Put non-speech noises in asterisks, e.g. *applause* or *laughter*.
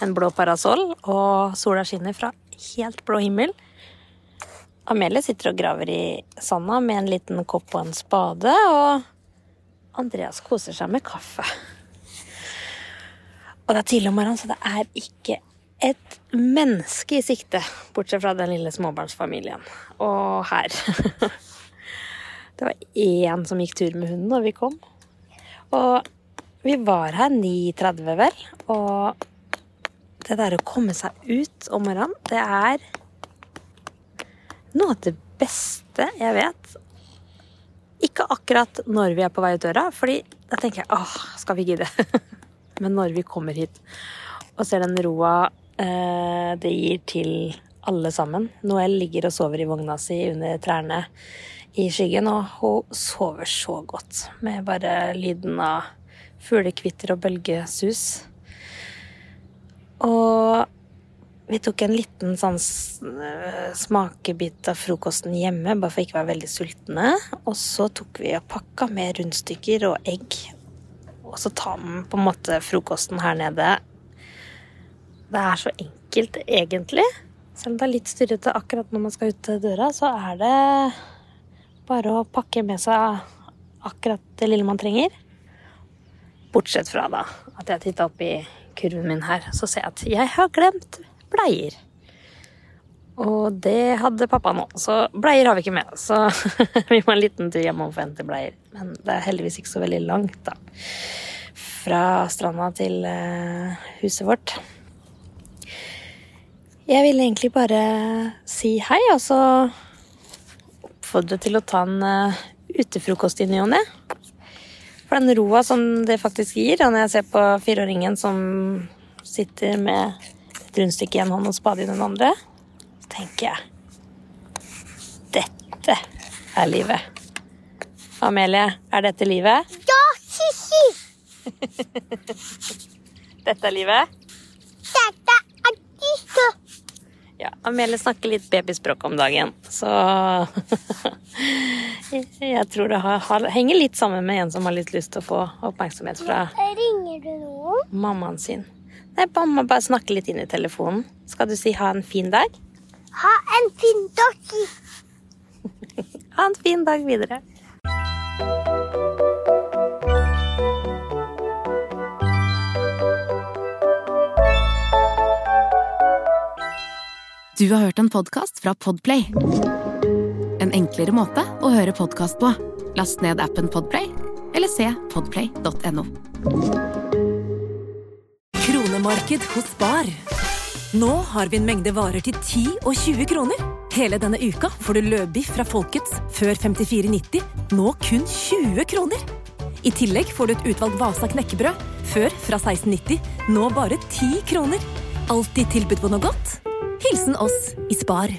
en blå parasoll, og sola skinner fra helt blå himmel. Amelie sitter og graver i sanda med en liten kopp og en spade, og Andreas koser seg med kaffe. Og det er tidlig om morgenen, så det er ikke et menneske i sikte, bortsett fra den lille småbarnsfamilien. Og her. *laughs* Det var én som gikk tur med hunden da vi kom. Og vi var her 9.30, vel. Og det der å komme seg ut om morgenen, det er noe av det beste jeg vet. Ikke akkurat når vi er på vei ut døra, fordi da tenker jeg åh, skal vi gidde? *laughs* Men når vi kommer hit og ser den roa eh, det gir til alle sammen Noel ligger og sover i vogna si under trærne i skyggen, og hun sover så godt med bare lyden av fuglekvitter og bølgesus. Og vi tok en liten sånn smakebit av frokosten hjemme, bare for ikke å være veldig sultne. Og så tok vi og pakka med rundstykker og egg. Og så tar man på en måte frokosten her nede. Det er så enkelt, egentlig. Selv om det er litt styrrete akkurat når man skal ut døra, så er det bare å pakke med seg akkurat det lille man trenger. Bortsett fra da at jeg titta opp i kurven min her, så ser jeg at jeg har glemt bleier. Og det hadde pappa nå, så bleier har vi ikke med. Så *laughs* vi må en liten tur hjem og få hente bleier. Men det er heldigvis ikke så veldig langt, da. Fra stranda til eh, huset vårt. Jeg ville egentlig bare si hei, og så oppfordre til å ta en uh, utefrokost i ny og ne. For den roa som det faktisk gir, og når jeg ser på fireåringen som sitter med et rundstykke i en hånd og spade i den andre, så tenker jeg Dette er livet. Amelie, er dette livet? Ja, Sissi! *laughs* Dette er livet? Dette er disse. Ja, Amelie snakker litt babyspråk om dagen, så *laughs* Jeg tror det har, henger litt sammen med en som har litt lyst til å få oppmerksomhet fra Ringer du noen? mammaen sin. Nei, mamma bare snakker litt inn i telefonen. Skal du si ha en fin dag? Ha en fin dag. *laughs* Ha en fin dag videre. Du har hørt en podkast fra Podplay. En enklere måte å høre podkast på. Last ned appen Podplay, eller se podplay.no. Kronemarked hos Bar. Nå har vi en mengde varer til 10 og 20 kroner. Hele denne uka får du løbiff fra Folkets før 54,90, nå kun 20 kroner. I tillegg får du et utvalgt Vasa knekkebrød, før fra 1690, nå bare 10 kroner. Alltid tilbud på noe godt. Hilsen oss i Spar.